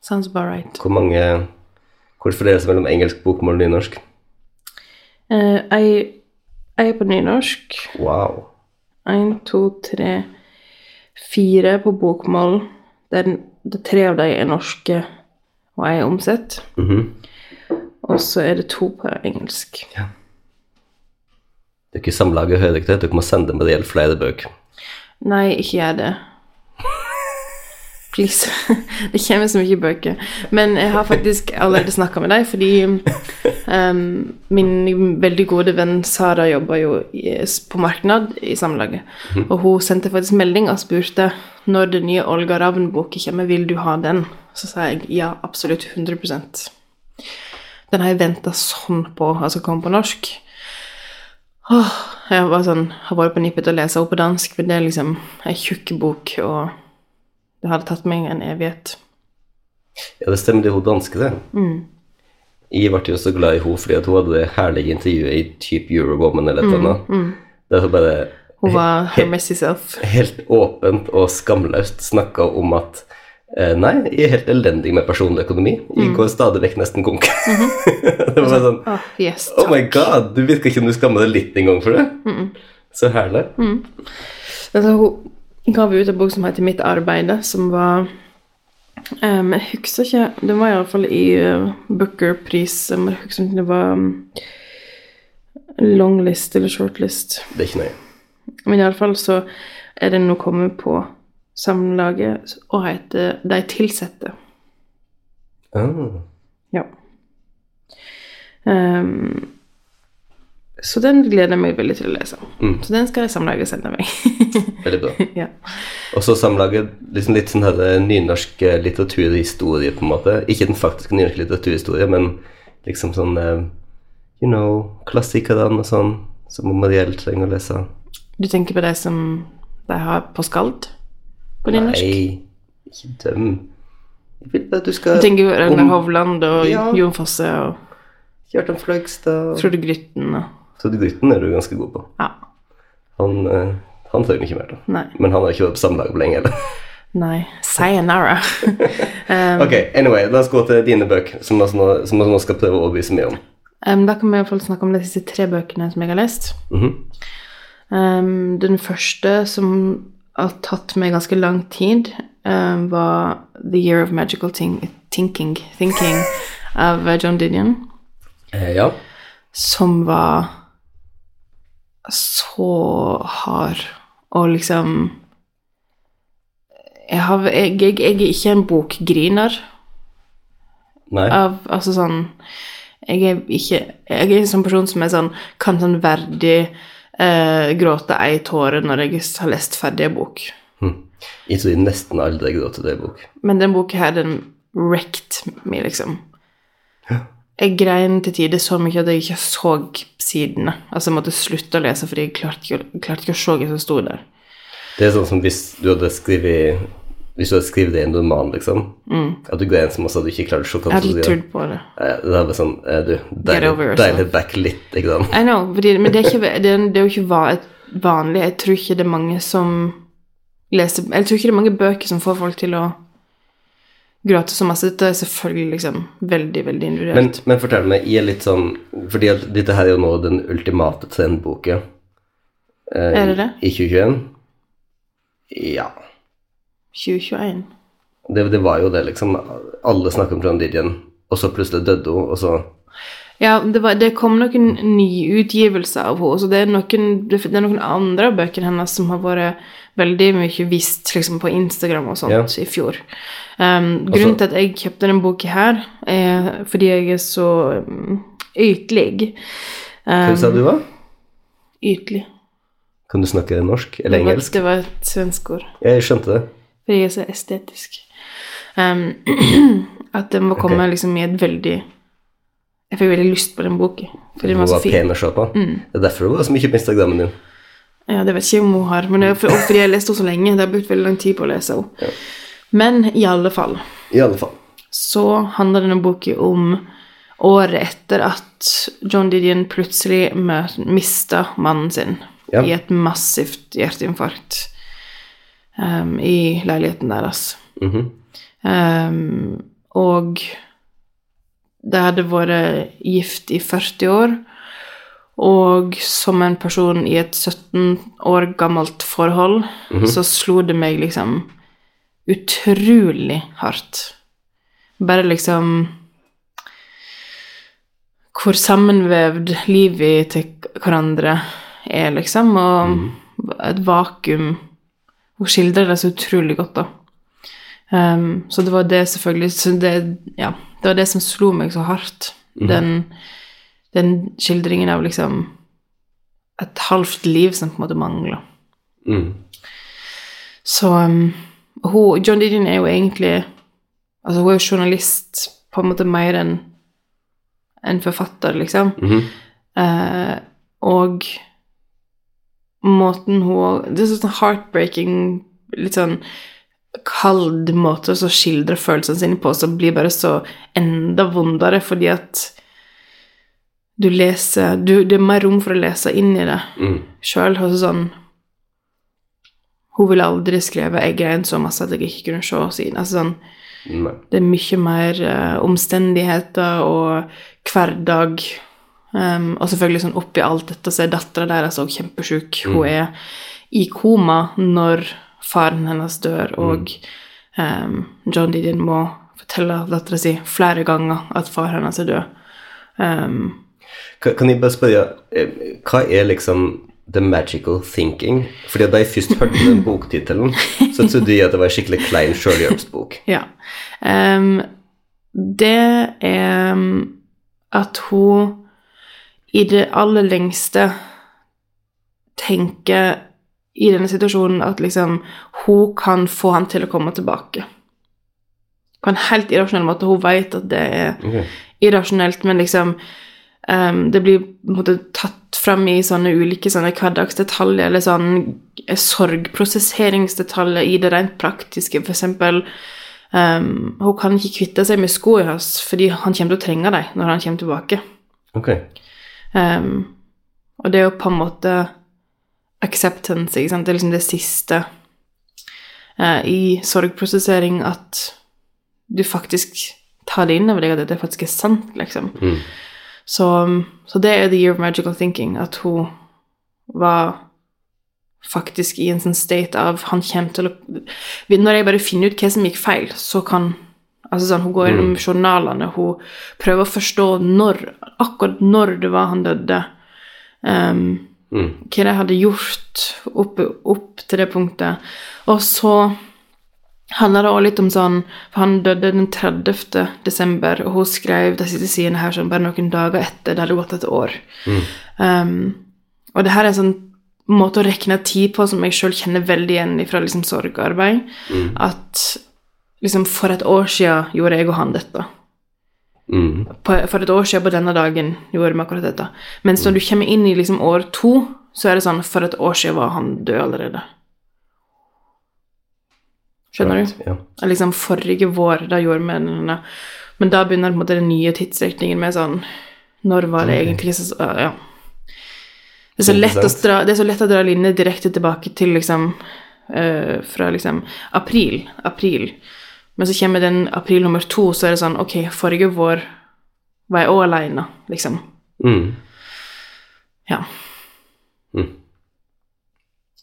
Sounds about right. Hvor mange Hvor fordeles det mellom engelsk bokmål og nynorsk? Uh, jeg, jeg er på nynorsk. Wow. Én, to, tre, fire på bokmål. Det er, det er tre av dem er norske, og jeg er omsett. Mhm. Og så er det to på engelsk. Det er ikke Samlaget hører ikke det. Dere må sende meg det gjelder flere bøker. Nei, ikke gjør det. Please. [LAUGHS] Det kommer så mye bøker. Men jeg har faktisk allerede snakka med deg, fordi um, min veldig gode venn Sara jobber jo på marknad i Samlaget. Og hun sendte faktisk melding og spurte når den nye Olga Ravn-boka kommer, vil du ha den? Så sa jeg ja, absolutt 100% Den har jeg venta sånn på, altså kom på norsk. Åh, jeg var sånn, har vært på nippet til å lese henne på dansk, men det er liksom ei tjukk bok, og det hadde tatt meg en evighet. Ja, det stemmer, det er hun danske, det. Jeg ble jo så glad i henne fordi hun hadde det herlige intervjuet i type Eurowoman eller et eller annet. Der hun bare Hun var her messy self. helt åpent og skamløst snakka om at eh, Nei, jeg er helt elendig med personlig økonomi. Jeg går stadig vekk nesten konk. [LAUGHS] det var bare sånn Oh, yes, Oh my god, du virker ikke som du skammer deg litt engang for det. Så herlig. Altså, hun ga ut en bok som heter Mitt arbeide, som var um, Jeg husker ikke Det var iallfall i uh, Booker-pris. um, Jeg husker ikke om det var um, longlist eller shortlist. Det er ikke nøye. Men iallfall så er den nå kommet på Samlaget og heter De tilsette. Oh. Ja. Ehm, så den gleder jeg meg veldig til å lese. Så den skal Samlaget sende meg. [LAUGHS] Veldig bra. [LAUGHS] ja. Og så samlaget liksom litt sånn her eh, nynorsk eh, litteraturhistorie, på en måte. Ikke den faktiske nynorske litteraturhistorie, men liksom sånn eh, You know, klassikerne og sånn, som Mariell trenger å lese. Du tenker på de som de har på Skald? På nynorsk? Nei, ikke dem. Jeg vil at du skal Du tenker på Ragnar Hovland og Ja. Jon Fosse og Kjartan Fløgstad Frode Grytten og Så du Grytten er du ganske god på. Ja. Han, eh, han trenger ikke mer, da. Nei. Men han har ikke vært på samme lag på lenge heller. [LAUGHS] Nei. Sayonara. [LAUGHS] um, ok, anyway, la oss gå til dine bøker, som vi nå, skal prøve å overbevise mye om. um, da kan vi i hvert fall snakke om de siste tre bøkene som jeg har lest. Mhm. um, den første som har tatt meg ganske lang tid, um, var The Year of Magical Think Thinking, Thinking [LAUGHS] av John Didion. Eh, ja. som var så hard og liksom Jeg, har, jeg, jeg, jeg er ikke en bokgriner Nei. av Altså sånn Jeg er ikke Jeg er en sånn person som er sånn Kan sånn verdig eh, gråte ei tåre når jeg har lest ferdig en bok. Hm. Jeg tror jeg nesten aldri gråter til en bok. Men den boka her, den wrecked meg, liksom. Jeg grein til tider så mye at jeg ikke så sidene. Altså, jeg måtte slutte å lese fordi jeg klarte ikke, klarte ikke å se hva som sto der. Det er sånn som hvis du hadde skrevet Hvis du hadde skrevet det i en roman, liksom, at du grein så som også hadde ikke klart å se hva ikke trodd på det. eh, er bare sånn eh, Du, deilig, it back litt, ikke sant? I know, fordi, men det er, ikke, det, er, det er jo ikke vanlig Jeg tror ikke det er mange som leser Jeg tror ikke det er mange bøker som får folk til å så masse. Dette er selvfølgelig liksom veldig, veldig individuelt. Men, men fortell meg, er litt sånn Fordi at dette her er jo nå den ultimate trendboka eh, Er det det? i 2021. Ja. 2021 Det, det var jo det, liksom. Alle snakker om John Didion, og så plutselig døde hun, og så Ja, det, var, det kom noen nyutgivelser av henne. Så det er noen, det er noen andre av bøkene hennes som har vært veldig mye vist liksom, på Instagram og sånt Ja. i fjor. Um, grunnen til at jeg kjøpte denne boka her, er fordi jeg er så um, ytlig. Hva Um, sa du, hva? ytlig. Kan du snakke norsk eller engelsk? det var et svensk ord. Jeg skjønte det. Fordi jeg er så estetisk. Um, [CLEARS THROAT] at den må komme okay. liksom i et veldig Jeg fikk veldig lyst på den boka. Fordi den var så fin. pen å se på. Mm. Det er derfor hun var så mye på Instagrammen din. Ja, det vet ikke jeg om hun har, men er for, fordi jeg har lest henne så lenge. Det har brukt veldig lang tid på å lese henne. Men i alle fall I alle fall. så handler denne boka om året etter at John Didion plutselig mista mannen sin Ja. i et massivt hjerteinfarkt um, i leiligheten deres. Mhm. Um, og det hadde vært gift i 40 år. Og som en person i et 17 år gammelt forhold, så slo det meg liksom utrolig hardt. Bare liksom Hvor sammenvevd livet til hverandre er, liksom, og et vakuum Hun skildrer det så utrolig godt, da. Um, så det var det selvfølgelig så det, ja, det var det som slo meg så hardt. Den, den skildringen av liksom et halvt liv som på en måte mangler. Mm. Så um, hun, John Didion er jo egentlig Altså, hun er jo journalist på en måte mer enn en forfatter, liksom. Mhm. uh, og måten hun Det er sånn heartbreaking, litt sånn kald måte å skildre følelsene sine på, som blir bare så enda vondere fordi at du leser du, Det er mer rom for å lese inn i det Mm. sjøl. Sånn Hun ville aldri skrevet 'Jeg grein så masse at jeg ikke kunne se siden'. Altså sånn Nei. det er mye mer uh, omstendigheter og hverdag. Um, og selvfølgelig sånn oppi alt dette så er dattera deres òg kjempesjuk. Hun er i koma når faren hennes dør, og um, John Didion må fortelle dattera si flere ganger at far hennes er død. Um, Kan, kan jeg bare spørre, eh, hva er liksom the magical thinking? Fordi da jeg først hørte den [LAUGHS] boktittelen, så trodde jeg at det var en skikkelig klein sjølhjelpsbok. Ja. Um, det er at hun i det aller lengste tenker i denne situasjonen at liksom hun kan få han til å komme tilbake. På en helt irrasjonell måte. Hun vet at det er okay. irrasjonelt, men liksom um, Det blir måte tatt fram i sånne ulike sånne hverdagsdetaljer, eller sånn eh, sorgprosesseringsdetaljer i det rent praktiske. For eksempel ehm, Hun kan ikke kvitte seg med skoene hans fordi han kommer til å trenge dem når han kommer tilbake. Okay. Um, og det er jo på en måte acceptance, ikke sant. Det er liksom det siste eh, i sorgprosessering at du faktisk tar det inn over deg at dette faktisk er sant, liksom. Mm. Så, så det er the year of magical thinking, at hun var faktisk i en sånn state av Han kommer til å Når jeg bare finner ut hva som gikk feil, så kan Altså sånn, Hun går gjennom journalene, hun prøver å forstå når, akkurat når det var han døde. Um, Mm. hva jeg hadde gjort opp, opp til det punktet. Og så handler det også litt om sånn For han døde den 30. desember, og hun skrev de siste sidene her sånn bare noen dager etter. Det hadde gått et år. Um, og det her er en sånn måte å regne tid på som jeg sjøl kjenner veldig igjen fra liksom sorgarbeid. At liksom for et år siden gjorde jeg og han dette. Mm. På, for et år siden på denne dagen gjorde vi akkurat dette. Mens når du kommer inn i liksom år to, så er det sånn For et år siden var han død allerede. Skjønner Right, du? Ja. Liksom forrige vår, da gjorde vi denne Men da begynner på en måte den nye tidsrekningen med sånn Når var det egentlig så Ja. Det er dra, det er så lett å dra linjer direkte tilbake til liksom eh, Fra liksom april. April. Men så kommer den april nummer to, så er det sånn Ok, forrige vår var jeg òg aleine, liksom. Mm. Ja.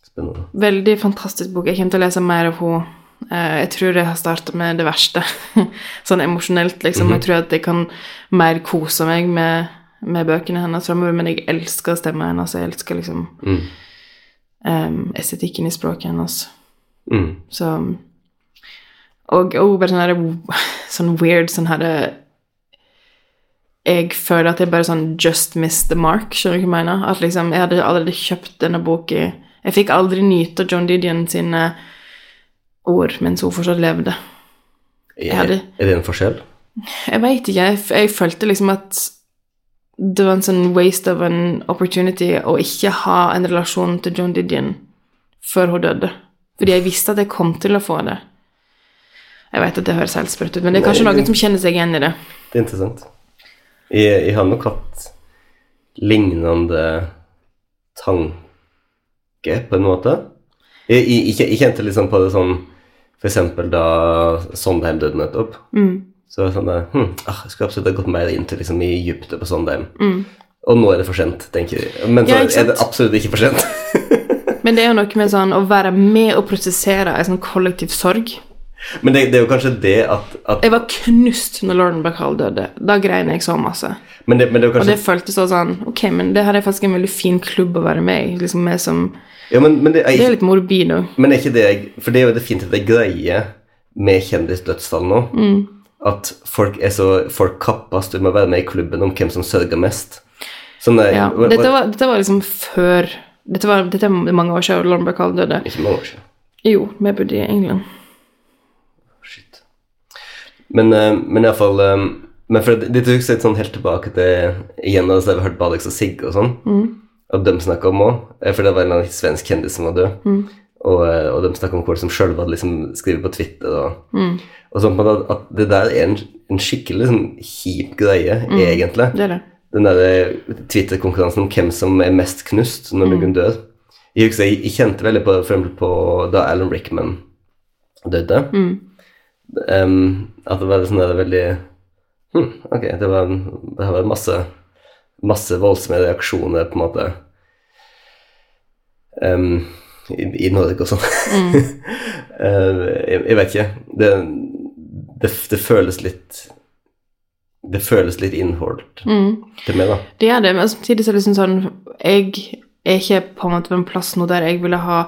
Spennende. Veldig fantastisk bok. Jeg kommer til å lese mer av henne. Eh, Jeg tror jeg har starta med det verste, [LAUGHS] sånn emosjonelt, liksom. Jeg tror at jeg kan mer kose meg med, med bøkene hennes framover, men jeg elsker stemmen hennes, jeg elsker liksom Mm. um, estetikken i språket hennes. Mm. Så Og, òg bare sånn her [LAUGHS] Sånn weird sånn herre Jeg føler at jeg bare sånn just missed the mark, skjønner du hva jeg mener? At liksom, jeg hadde allerede kjøpt denne boka Jeg fikk aldri nyte John Didion sine ord mens hun fortsatt levde. Hadde- er det en forskjell? Jeg veit ikke. Jeg, jeg følte liksom at det var en sånn waste of an opportunity å ikke ha en relasjon til John Didion før hun døde. Fordi jeg visste at jeg kom til å få det. Jeg vet at det høres helt sprøtt ut, men det er kanskje Nei, noen som kjenner seg igjen i det. Det er interessant. Jeg, jeg har nok hatt lignende tanke, på en måte. Jeg, jeg, jeg, kjente liksom på det sånn eksempel da Sondheim døde nettopp. Mm. Så var det sånn der, hm, ah, Jeg skulle absolutt ha gått mer inn til liksom, i dypet på Sondheim. Mm. Og nå er det for sent, tenker jeg. Men så Ja, er det absolutt ikke for sent. [LAUGHS] Men det er jo noe med sånn å være med og prosessere en sånn kollektiv sorg. Men det, det er jo kanskje det at, at Jeg var knust når Lauren Bacall døde. Da grein jeg så masse. men, det, men det kanskje... Og det føltes også sånn Ok, men det her er faktisk en veldig fin klubb å være med i. Liksom med som ja, men, men det, er er litt morbid òg. men er ikke det For det er jo definitivt det greie med kjendisdødsfall nå. Mm. At folk er så Folk kappes du må være med i klubben om hvem som sørger mest. Sånn der, Ja. Dette var, dette var liksom før Dette, var, dette er mange år siden Lauren Bacall døde. Ikke mange år siden. Jo, vi bodde i England. Men, uh, men iallfall um, Men for det, det tok seg sånn helt tilbake til igjen da jeg hørte på Alex og Sigge og sånn. Og de snakka om òg, for det var en svensk kjendis som var død. Og, eh, og de snakka om folk som sjøl hadde liksom skrevet på Twitter. Og, og sånn At, at det der er en, en skikkelig sånn kjip greie, egentlig. Det det. Den der Twitter-konkurransen om hvem som er mest knust når noen dør. Jeg jeg, jeg kjente veldig på, eksempel på da Alan Rickman døde. Em, at det var sånn der veldig hm, Ok, det var, det var masse, masse voldsomme reaksjoner, på en måte, um, i, i Norge og sånn. [LAUGHS] Eh, jeg, jeg vet ikke. Det, det, det føles litt Det føles litt innholdt til meg, da. Det er det, men samtidig så er det liksom sånn Jeg er ikke på en måte på en plass nå der jeg ville ha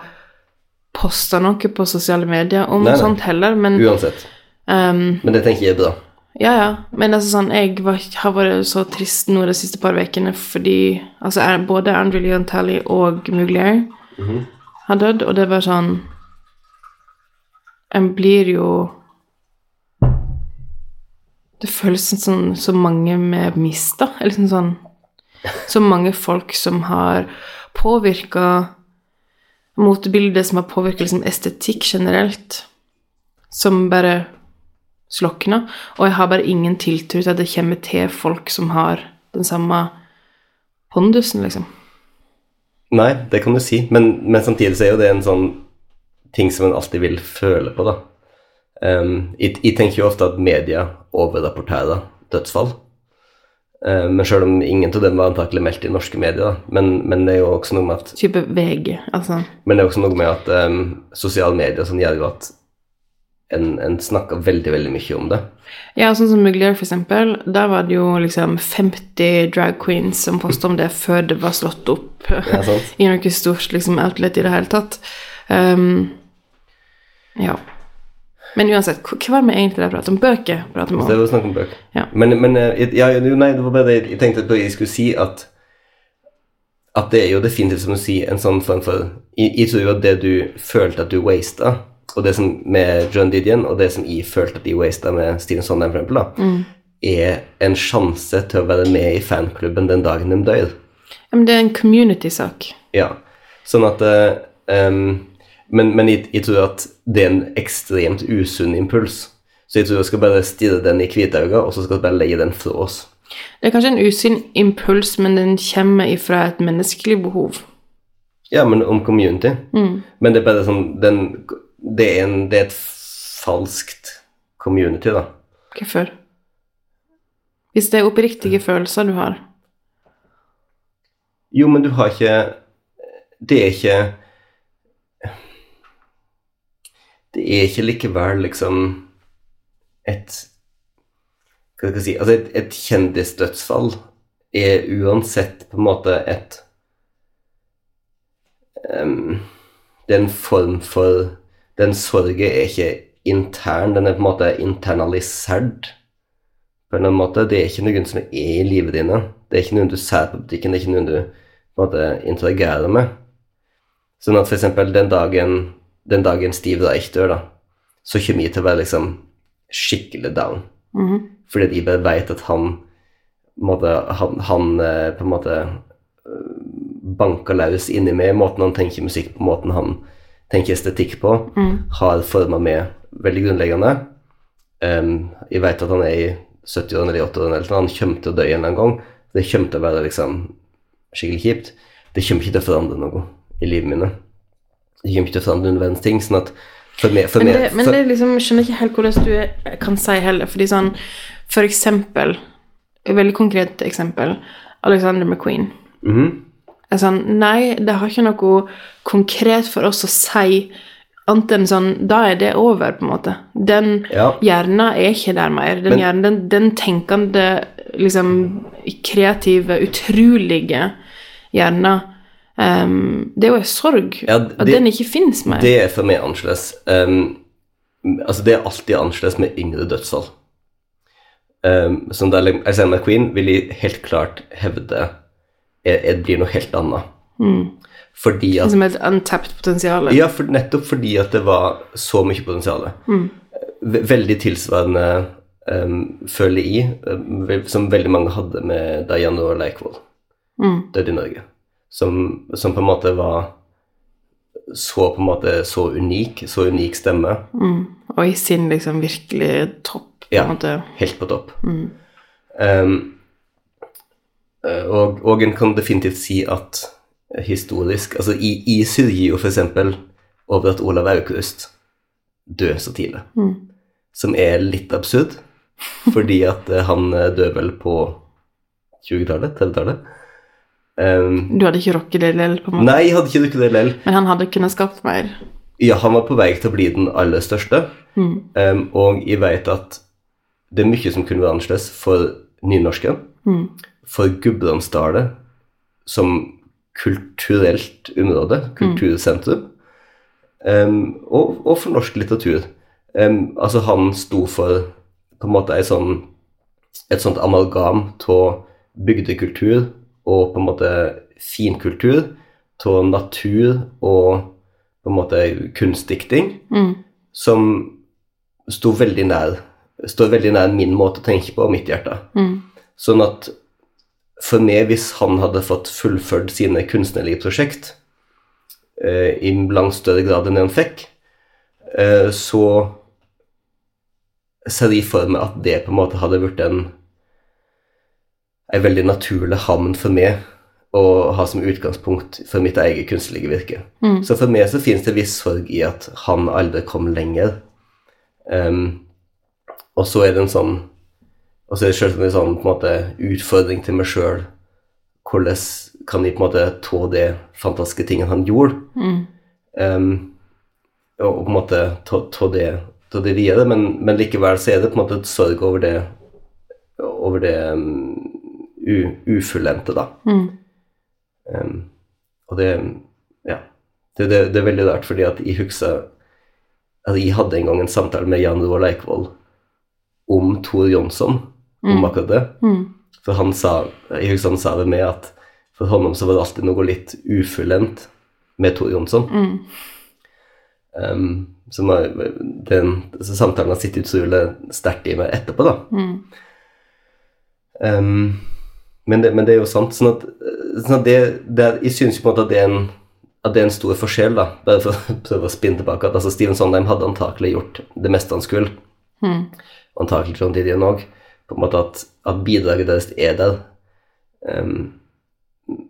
posta noe på sosiale medier om Nei, nei. sånt heller, men Uansett. Ehm, Men det tenker jeg er bra. Ja, ja. Men altså sånn, jeg var, har vært så trist nå de siste par ukene fordi altså, er, både Andrew Leon Talley og Muglier har dødd, og det var sånn En blir jo Det føles som sånn, så mange vi mista. Liksom sånn Så mange folk som har påvirka motebildet, som har påvirka liksom, estetikk generelt, som bare slokna. Og jeg har bare ingen tiltro til at det kommer til folk som har den samme pondusen, liksom. Nei, det kan du si, men, men samtidig så er jo det en sånn ting som en alltid vil føle på, da. Um, jeg, jeg tenker jo ofte at media overrapporterer dødsfall. Um, men selv om ingen av dem var antakelig meldt i norske medier, da. Men, men det er jo også noe med at, Type VG, altså. men det er også noe med at um, sosiale medier sånn gjør jo at en, en snakker veldig, veldig mye om det. Ja, sånn som Mugler, for eksempel. Der var det jo liksom 50 drag queens som posta om det før det var slått opp Ja, [LAUGHS] i noe stort liksom, outlet i det hele tatt. Um, ja. Men uansett, hva var det vi egentlig der pratet om? Bøker prater vi Så det om. var snakk om bøker. Ja. Men, men eh, ja, jo, nei, det var bare det jeg tenkte på jeg skulle si at at det er jo definitivt, som du sier, en sånn form for Jeg, jeg tror jo at det du følte at du wasta, og det som med John Didion, og det som jeg følte at de wasta med Steven Sondheim, for eksempel, da, er en sjanse til å være med i fanklubben den dagen de dør. Ja, men det er en community-sak. Ja. Sånn at um, Men, men jeg, jeg tror at det er en ekstremt usunn impuls. Så jeg tror vi skal bare stirre den i hvitøyet, og så skal vi bare legge den fra oss. Det er kanskje en usunn impuls, men den kommer ifra et menneskelig behov. Ja, men om community. Men det er bare sånn den, det, er en, det er et falskt community, da. Hvorfor? Hvis det er oppriktige følelser du har. Jo, men du har ikke Det er ikke Det er ikke likevel liksom et Hva skal jeg si Altså, et, et kjendisdødsfall er uansett på en måte et um, Det er en form for Den sorgen er ikke intern, den er på en måte internalisert. På en måte. Det er ikke noen som er i livet dine. Det er ikke noen du ser på butikken, det er ikke noen du på en måte interagerer med. Sånn at eksempel den dagen, den dagen Steve Reich dør, da, så kommer jeg til å være liksom skikkelig down. Fordi at jeg bare vet at han, på måte, han, han eh, på en måte øh, banker løs inni meg, måten han tenker musikk på, måten han tenker estetikk på, har forma meg veldig grunnleggende. Um, jeg vet at han er i 70-årene eller 80-årene, eller han kommer til å dø en eller annen gang. Det kommer til å være liksom skikkelig kjipt. Det kommer ikke til å forandre noe i livet mine. Det kommer ikke til å forandre noen verdens ting. sånn at for meg, for Men meg det, men det liksom, jeg skjønner ikke helt hvordan du kan si heller, fordi sånn For eksempel, et veldig konkret eksempel, Alexander McQueen. Mhm. Er sånn Nei, det har ikke noe konkret for oss å si annet enn sånn Da er det over, på en måte. Den Ja. hjernen er ikke der mer. Den Men- hjernen, den, den tenkende, liksom kreative, utrolige hjernen um, Det er jo en sorg Ja, at den ikke fins mer. Det er for meg annerledes. Um, altså, det er alltid annerledes med yngre dødsfall. Um, som da Alexander McQueen vil helt klart hevde er, er, blir noe helt annet. Fordi at Som et untapped potensial. Ja, for, nettopp fordi at det var så mye potensial. Mm. Veldig tilsvarende, um, føler jeg, um, som veldig mange hadde med Diana og Leikvoll døde i Norge. Som, som på en måte var så på en måte så unik, så unik stemme. Og i sin liksom virkelig topp. på Ja. en måte. Helt på topp. Um, og, og en kan definitivt si at historisk Altså, i, i syrger jo f.eks. over at Olav Aukrust dør så tidlig. Som er litt absurd, fordi at eh, han eh, dør vel på 20-tallet? 30-tallet? Um, Du hadde ikke rocket det måte. nei, jeg hadde ikke drukket det lell. Men han hadde kunnet skapt mer. Ja, han var på vei til å bli den aller største. Um, og jeg vet at det er mye som kunne vært annerledes for nynorsken. For Gudbrandsdalen som kulturelt område, kultursentrum. Um, og, og for norsk litteratur. Um, altså, han sto for på en måte sånn, et sånt amalgam av bygdekultur og på en måte finkultur, av natur og på en måte kunstdikting, som sto veldig nær står veldig nær min måte å tenke på og mitt hjerte. Sånn at for meg, hvis han hadde fått fullført sine kunstnerlige prosjekt eh, i langt større grad enn det han fikk, eh, så ser jeg for meg at det på en måte hadde blitt en en veldig naturlig havn for meg å ha som utgangspunkt for mitt eget kunstnerlige virke. Så for meg så finnes det viss sorg i at han aldri kom lenger. Um, og så er det en sånn Og så er det selvsagt en sånn på en måte utfordring til meg sjøl. Hvordan kan jeg på en måte ta de fantastiske tingene han gjorde, um, og, på en måte ta, det, ta det videre, men, men likevel så er det på en måte et sorg over det over det um, u, ufullendte, da. Um, og det Ja. Det, det, det er veldig rart, fordi at jeg husker at jeg hadde en gang en samtale med Jan Roar Leikvoll om Tor Jonsson, om akkurat det. For han sa jeg husker han sa det med at for honom så var det alltid noe litt ufullendt med Tor Jonsson. Um, så den så samtalen har sittet utrolig sterkt i meg etterpå, da. Um, men, det, men det er jo sant. Sånn at, sånn at det, det er, jeg syns på en måte at det er en at det er en stor forskjell, da, bare for å [LAUGHS] prøve å spinne tilbake, at altså Steven Sondheim hadde antakelig gjort det meste han skulle. Mm. Antakelig John Didion òg. På en måte at, at bidraget deres er der. Um,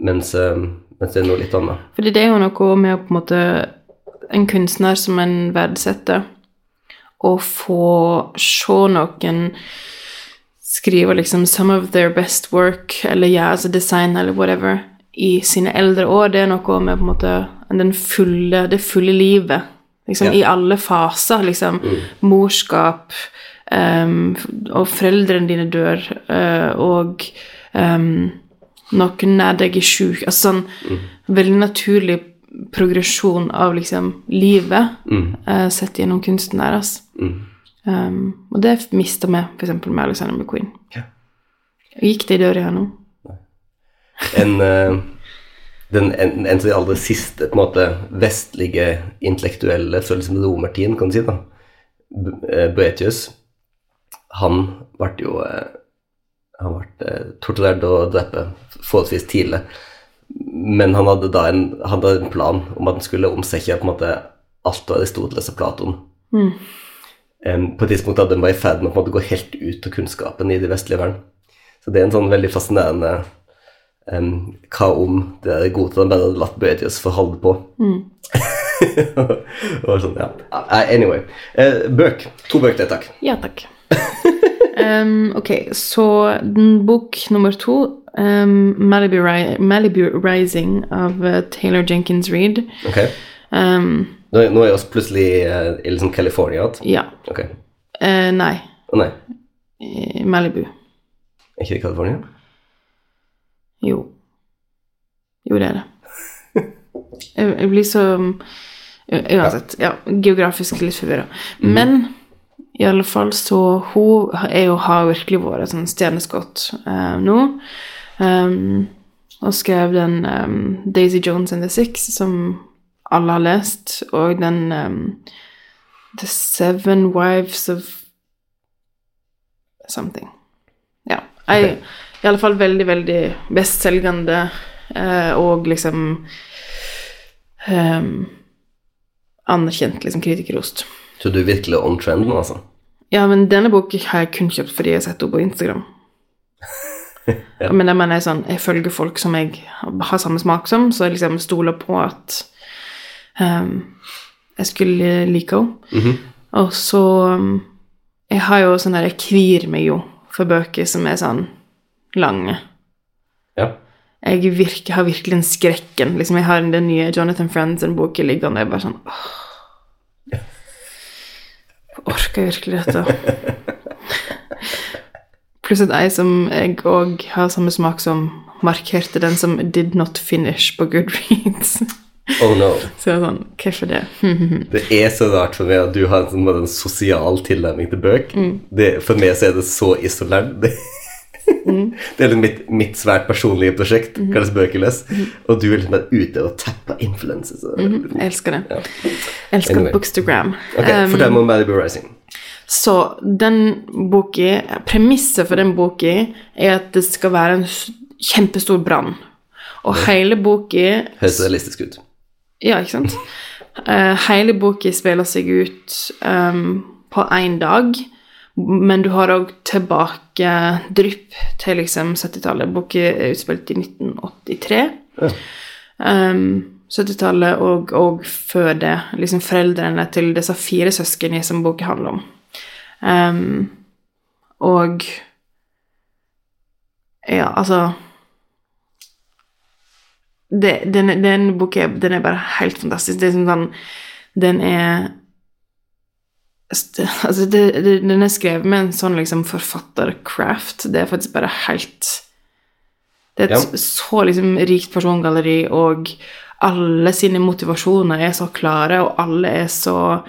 mens, um, mens det er noe litt annet. Fordi det er jo noe med å på en måte En kunstner som en verdsetter, å få se noen skrive liksom 'some of their best work', eller ja, altså design, eller whatever, i sine eldre år, det er noe med på en måte den fulle, det fulle livet. Liksom Ja. i alle faser, liksom. Morskap, um, og foreldrene dine dør, uh, og um, noen nær deg er sjuk. Altså sånn veldig naturlig progresjon av liksom livet eh, sett gjennom kunsten deres. Um, og det mista vi f.eks. med Alexander McQueen. Ja. Gikk det i døra her nå? En, uh, den, en, en av de aller siste på en måte, vestlige intellektuelle fra liksom romertiden, kan du si, da. Boetius, han ble jo eh, Han ble eh, torturert og drept forholdsvis tidlig. Men han hadde da en, han hadde en plan om at han skulle omsette på en måte alt av Aristoteles og Platon. Em, på et tidspunkt hadde han var i ferd med å gå helt ut av kunnskapen i de vestlige verden. Så det er en sånn veldig fascinerende um, Hva om det er godt at han bare hadde latt Boetius få holde på? [LAUGHS] og sånn, ja. Ah, Anyway. Eh, bøk. To bøker, takk. Ja, takk. [LAUGHS] um, ok, så bok nummer to, um, Malibu, Ri Malibu Rising av uh, Taylor Jenkins Reid. Ok. Um, Nå, nå er vi plutselig uh, i liksom California igjen. ja. Okay. Uh, nei, Oh, nei, Malibu. er ikke det California? Jo. Jo, det er det. [LAUGHS] Jeg, jeg blir så Uansett. Ja, geografisk litt forvirra. Men i alle fall så Hun er jo, har virkelig vært et sånn stjerneskudd eh, nå. Um, og skrev den um, Daisy Jones and the Six, som alle har lest, og den um, The Seven Wives of Something. Ja. Jeg, I alle fall veldig, veldig bestselgende eh, og liksom um, anerkjent liksom kritikerost. Så du er virkelig on trend nå, altså? Ja, men denne boken har jeg kun kjøpt fordi jeg har sett henne på Instagram. [LAUGHS] Men det mener jeg sånn, jeg følger folk som jeg har samme smak som, så jeg liksom stoler på at um, jeg skulle like henne. Og så um, Jeg har jo sånn der Jeg kvir meg jo for bøker som er sånn lange. Ja. Jeg virker, har virkelig en skrekken. Liksom, jeg har den nye Jonathan Franzen-boken liggende, og jeg bare sånn åh. Orker virkelig dette? Pluss at jeg som jeg òg har samme smak som, markerte den som 'did not finish' på Goodreads. Oh no. Så jeg er sånn Hvorfor det? [LAUGHS] Det er så rart for meg at du har en, sånn, en sosial tilnærming til bøk. Det, for meg så er det så isolert. [LAUGHS] Det, [LAUGHS] det er litt mitt, mitt svært personlige prosjekt. mm. kalles Bøkeløs. Mm. Og du er liksom ute og tapper influences. Mm. Jeg elsker det. Jeg elsker Anyway. Bookstagram. Ok, Um, Fortell meg om Malibu Rising. Så den boka Premisset for den boka er at det skal være en kjempestor brann. Og hele boka Høres realistisk ut. Ja, ikke sant? Uh, [LAUGHS] hele boka spiller seg ut um, på én dag, men du har òg tilbake-drypp til liksom 70-tallet. Boka er utspilt i 1983. Um, 70-tallet og, og før det. Liksom foreldrene til disse fire søsknene som boka handler om. Um, og Ja, altså det, den, den boka den er bare helt fantastisk. Det er sånn, Den er Altså, det, det, den er skrevet med en sånn liksom forfattercraft. Det er faktisk bare helt Det er et Ja. så liksom rikt persongalleri, og alle sine motivasjoner er så klare, og alle er så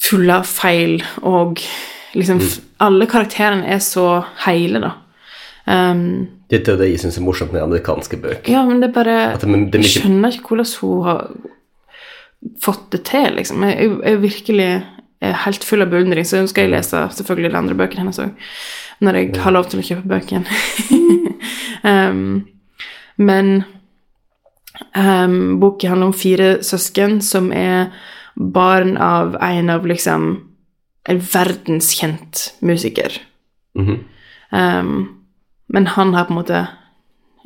fulle av feil, og liksom mm. Alle karakterene er så hele, da. Um, Det er det jeg syns er morsomt med amerikanske bøker. ja, men det er bare Jeg skjønner ikke hvordan hun har fått det til, liksom. Jeg, er virkelig helt full av beundring, så skal jeg lese selvfølgelig de andre bøkene hennes òg. Når jeg har lov til å kjøpe bøkene. [LAUGHS] [LAUGHS] um, men Um, boken handler om fire søsken som er barn av en av liksom en verdenskjent musiker. Mhm. Um, men han har på en måte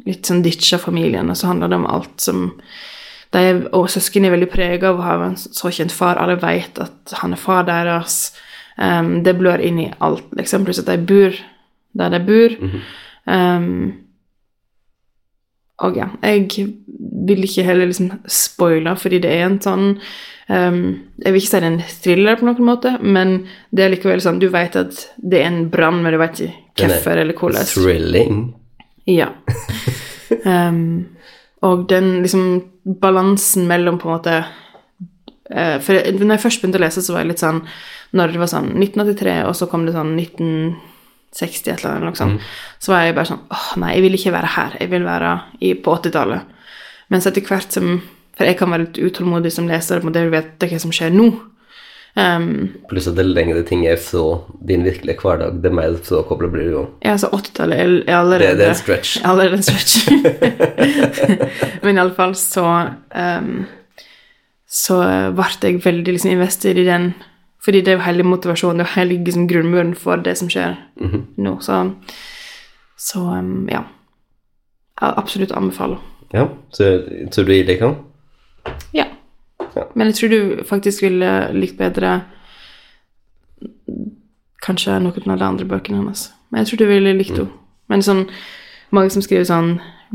litt sånn ditcha familien, og så handler det om alt som de Og søsken er veldig prega av å ha en så kjent far. Alle vet at han er far deres. Um, det blør inn i alt, liksom. Pluss at de bor der de bor. um, og ja, jeg vil ikke heller liksom spoile, fordi det er en sånn um, Jeg vil ikke si det er en thriller på noen måte, men det er likevel sånn Du vet at det er en brann, men du vet ikke hvorfor eller hvordan. Thrilling. Ja. [LAUGHS] um, og den liksom balansen mellom på en måte eh, For når jeg først begynte å lese, så var jeg litt sånn Når det var sånn 1983, og så kom det sånn 1960 et eller annet, sånt, så var jeg bare sånn åh, nei, jeg vil ikke være her. Jeg vil være i, på 80-tallet. Mens etter hvert som For jeg kan være litt utålmodig som leser, og jeg vet hva som skjer nå. Um, Pluss at det lengre ting er fra din virkelige hverdag, det mer frakobla blir du jo. Ja, så 80-tallet er, er allerede Det- det er en stretch. er [LAUGHS] Allerede en stretch. [LAUGHS] Men iallfall så um, Så ble jeg veldig liksom investert i den, fordi det er jo hele motivasjonen, det er jo hele liksom, grunnmuren for det som skjer nå. Så, så um, ja. Jeg absolutt anbefaler. Ja, så tror du jeg liker den? Ja. Ja. Men jeg tror du faktisk ville likt bedre kanskje noen av de andre bøkene hennes. Men jeg tror du ville likt henne. Men sånn mange som skriver sånn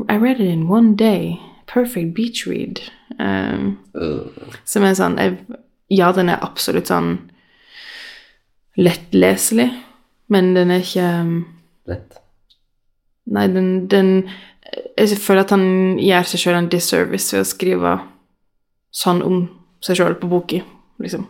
I read it in one day. Perfect beach read. Um, som er sånn jeg, Ja, den er absolutt sånn lettleselig, men den er ikke um, Lett. Nei, den, den Jeg føler at han gjør seg sjøl en disservice ved å skrive sånn om seg sjøl på boka, liksom.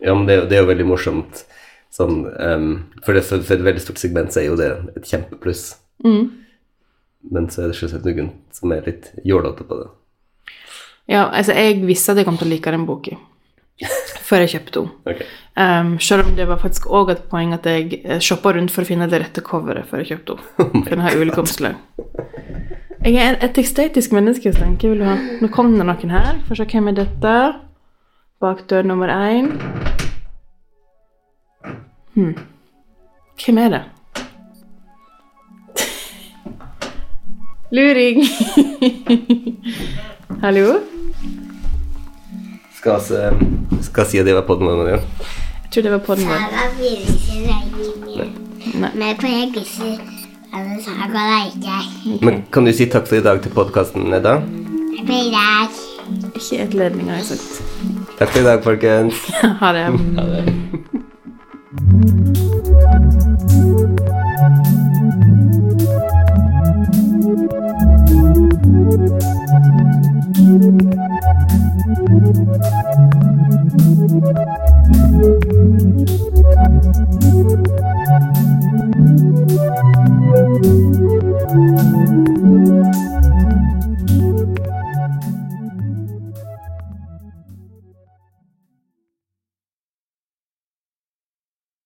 Ja, men det, det er jo veldig morsomt. Sånn, um, for, det, for, et veldig stort segment så er jo det et kjempepluss. Men så er det selvsagt noen som er litt jålete på det. Ja, altså, jeg visste at jeg kom til å like den boka [LAUGHS] før jeg kjøpte den. Okay. Um, selv om det var faktisk òg et poeng at jeg shoppa rundt for å finne det rette coveret før jeg kjøpte henne. [LAUGHS] For den har ulike omslag. [LAUGHS] Jeg er et ekstetisk menneske, jeg vil du ha Nå kom det noen her. Få se hvem er dette. Bak dør nummer én. Hm. Hvem er det? [LAUGHS] Luring. [LAUGHS] Hallo? Skal vi skal si at det var podden vår? Jeg tror det var podden vår. Saga Fyrise Regnlinje. Nei. Med på Eggesund alle saker leker. Men kan du si takk for i dag til podkasten, Edda? Takk for i dag. Ikke et ledning, har jeg sagt. Takk for i dag, folkens. [LAUGHS] ha det. Ha det. Thank you.